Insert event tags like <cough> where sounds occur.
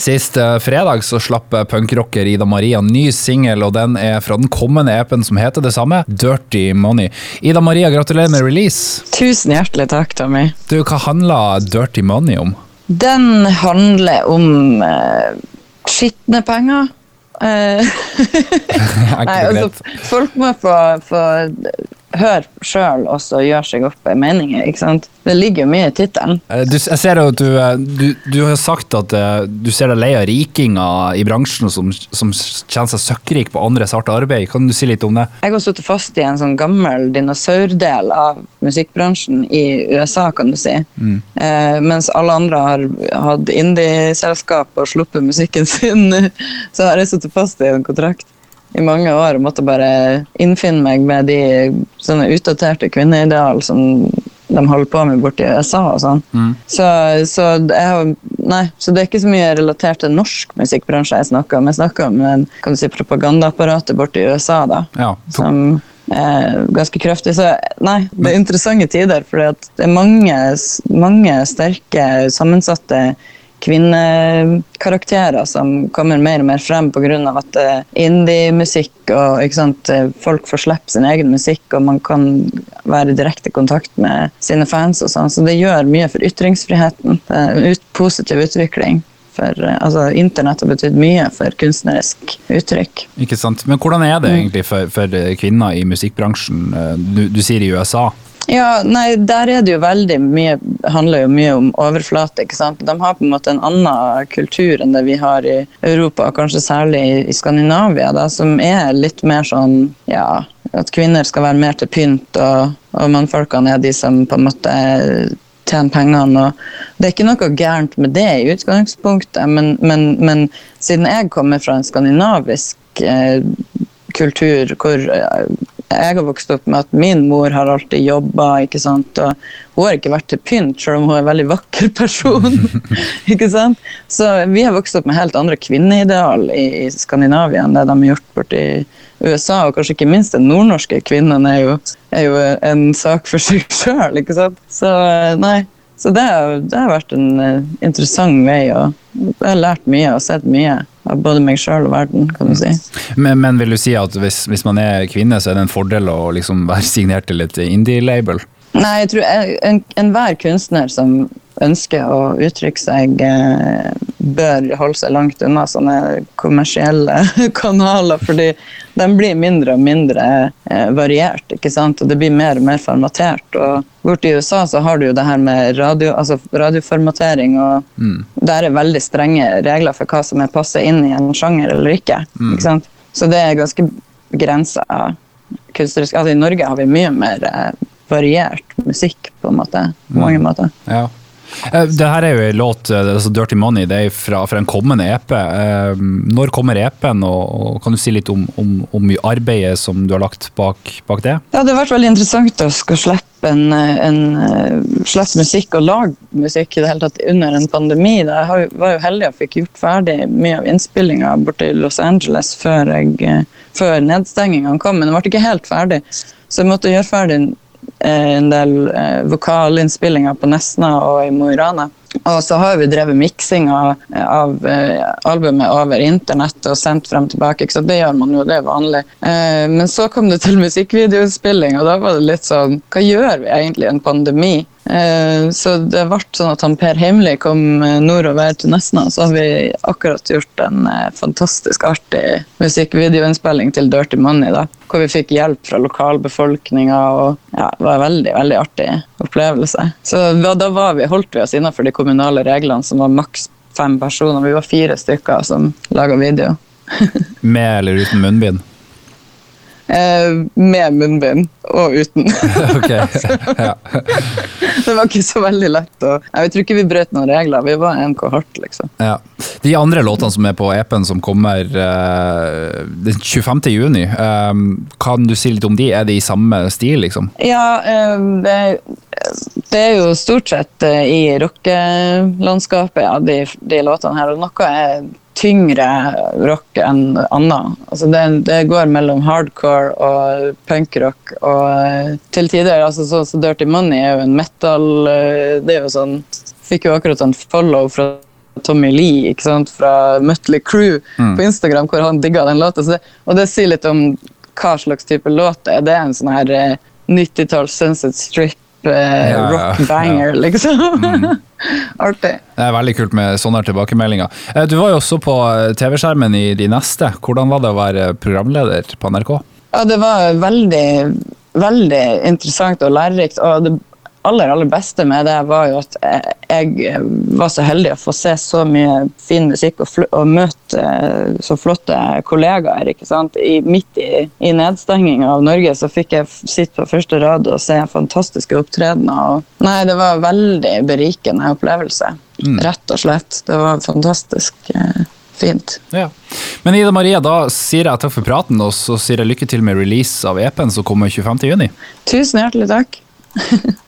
Sist eh, fredag så slapp eh, punkrocker Ida Maria ny singel, og den er fra den kommende EP-en som heter det samme, Dirty Money. Ida Maria, gratulerer med release. Tusen hjertelig takk, Tommy. Du, Hva handler Dirty Money om? Den handler om uh, skitne penger. <laughs> <laughs> Uh, Nei, altså, folk må få, få høre sjøl og gjøre seg opp meninger. ikke sant? Det ligger jo mye i tittelen. Eh, jeg ser at du, eh, du, du, har sagt at eh, du ser deg lei av rikinger i bransjen som, som kjenner seg søkkrik på andres harde arbeid. Kan du si litt om det? Jeg har sittet fast i en sånn gammel dinosaurdel av musikkbransjen i USA, kan du si. Mm. Eh, mens alle andre har hatt indie-selskap og sluppet musikken sin, <laughs> så har jeg sittet fast i en kontrakt i mange år og måtte bare innfinne meg med de sånne utdaterte kvinneideal som de holder på med borti USA og sånn. Mm. Så, så, nei, så, det er ikke så mye relatert til norsk musikkbransje jeg snakker om. Jeg snakker om en, kan du si, propagandaapparatet borti USA, da. Ja. Som er ganske kraftig. Så nei, det er interessante tider, for det er mange, mange sterke, sammensatte kvinnekarakterer som kommer mer og mer frem pga. at uh, indie-musikk og sant, eh, folk får slippe sin egen musikk, og man kan være i direkte kontakt med sine fans. og sånn, Så det gjør mye for ytringsfriheten. Det er en positiv utvikling. For, eh, altså, Internett har betydd mye for kunstnerisk uttrykk. Ikke sant, Men hvordan er det mm. egentlig for, for kvinner i musikkbransjen? Du, du sier i USA. Ja, nei, der er det jo veldig mye handler jo mye om overflate. ikke sant? De har på en måte en annen kultur enn det vi har i Europa, kanskje særlig i Skandinavia, da, som er litt mer sånn ja, at kvinner skal være mer til pynt, og, og mannfolkene er de som på en måte tjener pengene. og Det er ikke noe gærent med det i utgangspunktet, men, men, men siden jeg kommer fra en skandinavisk eh, kultur hvor eh, jeg har vokst opp med at min mor har alltid jobba, ikke sant. Og hun har ikke vært til pynt, selv om hun er en veldig vakker person. <laughs> ikke sant? Så vi har vokst opp med helt andre kvinneideal i, i Skandinavia enn det de har gjort borti USA, og kanskje ikke minst den nordnorske kvinnen er jo, er jo en sak for seg sjøl, ikke sant. Så nei. Så det, det har vært en uh, interessant vei, og jeg har lært mye og sett mye av både meg sjøl og verden, kan du si. Men, men, vil du si at hvis, hvis, man er kvinne, så er det en fordel å liksom være signert til et indie-label? Nei, jeg tror enhver en kunstner som ønsker å uttrykke seg, eh, bør holde seg langt unna sånne kommersielle <laughs> kanaler, fordi de blir mindre og mindre eh, variert, ikke sant? og det blir mer og mer formatert. og Borti USA så har du jo det her med radio, altså radioformatering, og mm. der er veldig strenge regler for hva som er passet inn i en sjanger eller ikke. Mm. ikke sant? Så det er ganske begrensa kunstnerisk altså I Norge har vi mye mer eh, variert musikk, på en måte. På mange mm. måter. Ja. Eh, det her er jo en låt, eh, altså Dirty Money, det er fra, fra en kommende EP. Eh, når kommer EP-en, og, kan du si litt om, om, om arbeidet som du har lagt bak, bak, det? Ja, Det har vært veldig interessant å skal slippe en, en slags musikk og lage musikk i det hele tatt under en pandemi. Jeg var jo heldig og fikk gjort ferdig mye av innspillinga borte i Los Angeles før, jeg, før nedstengingene kom, men det ble ikke helt ferdig. Så jeg måtte gjøre ferdig en del eh, vokalinnspillinger på Nesna og i Mo i Rana. Og så har vi drevet miksing av, av eh, albumet over internett og sendt frem tilbake. Så det gjør man jo, det er vanlig. Eh, men så kom det til musikkvideospilling, og da var det litt sånn Hva gjør vi egentlig i en pandemi? Eh, så det ble sånn at han Per Heimli kom eh, nordover til Nesna, og så har vi akkurat gjort en eh, fantastisk artig musikkvideoinnspilling til Dirty Money, da, hvor vi fikk hjelp fra lokalbefolkninga. og ja, Det var en veldig veldig artig opplevelse. Så da var vi, holdt vi oss innenfor de kommunale reglene, som var maks fem personer. Vi var fire stykker som laga video. <laughs> Med eller uten munnbind? Eh, med munnbind og uten. <laughs> okay. ja. det var ikke så veldig lett. Og, jeg tror ikke vi brøt noen regler. Vi var en kohort, liksom. Ja. De andre låtene som er på EP-en som kommer eh, den 25. juni, eh, kan du si litt om de? Er de i samme stil, liksom? Ja, det det, det, er jo stort sett uh, i rockelandskapet, ja, de, de låtene her. Og noe er tyngre rock enn annet. Altså det, det, går mellom hardcore og punkrock og eh, til tider altså så, så Dirty Money er jo en metal eh, Det er jo sånn Fikk jo akkurat en follow fra Tommy Lee ikke sant, fra Mutley Crew Mm. på Instagram, hvor han digga den låta. Og det sier litt om hva slags type låt det er. Det er en sånn her eh, 90-talls Sunset Strip eh, Ja, rock ja, banger, liksom. <laughs> Artig. Det er veldig kult med sånne tilbakemeldinger. Eh, Du var jo også på eh, TV-skjermen i De neste. Hvordan var det å være programleder på NRK? Ja, det var veldig, veldig interessant og lærerikt. Og det aller, aller beste med det var jo at jeg var så heldig å få se så mye fin musikk og, og møte eh, så flotte kollegaer. ikke sant? I, midt i, i nedstenginga av Norge så fikk jeg sitte på første rad og se fantastiske opptredener. Og, nei, det var en veldig berikende opplevelse. Rett og slett. Det var fantastisk eh, fint. Ja. Men Ida Maria, da sier jeg takk for praten, og så sier jeg lykke til med release av EP-en som kommer 25. juni. Tusen hjertelig takk. <laughs>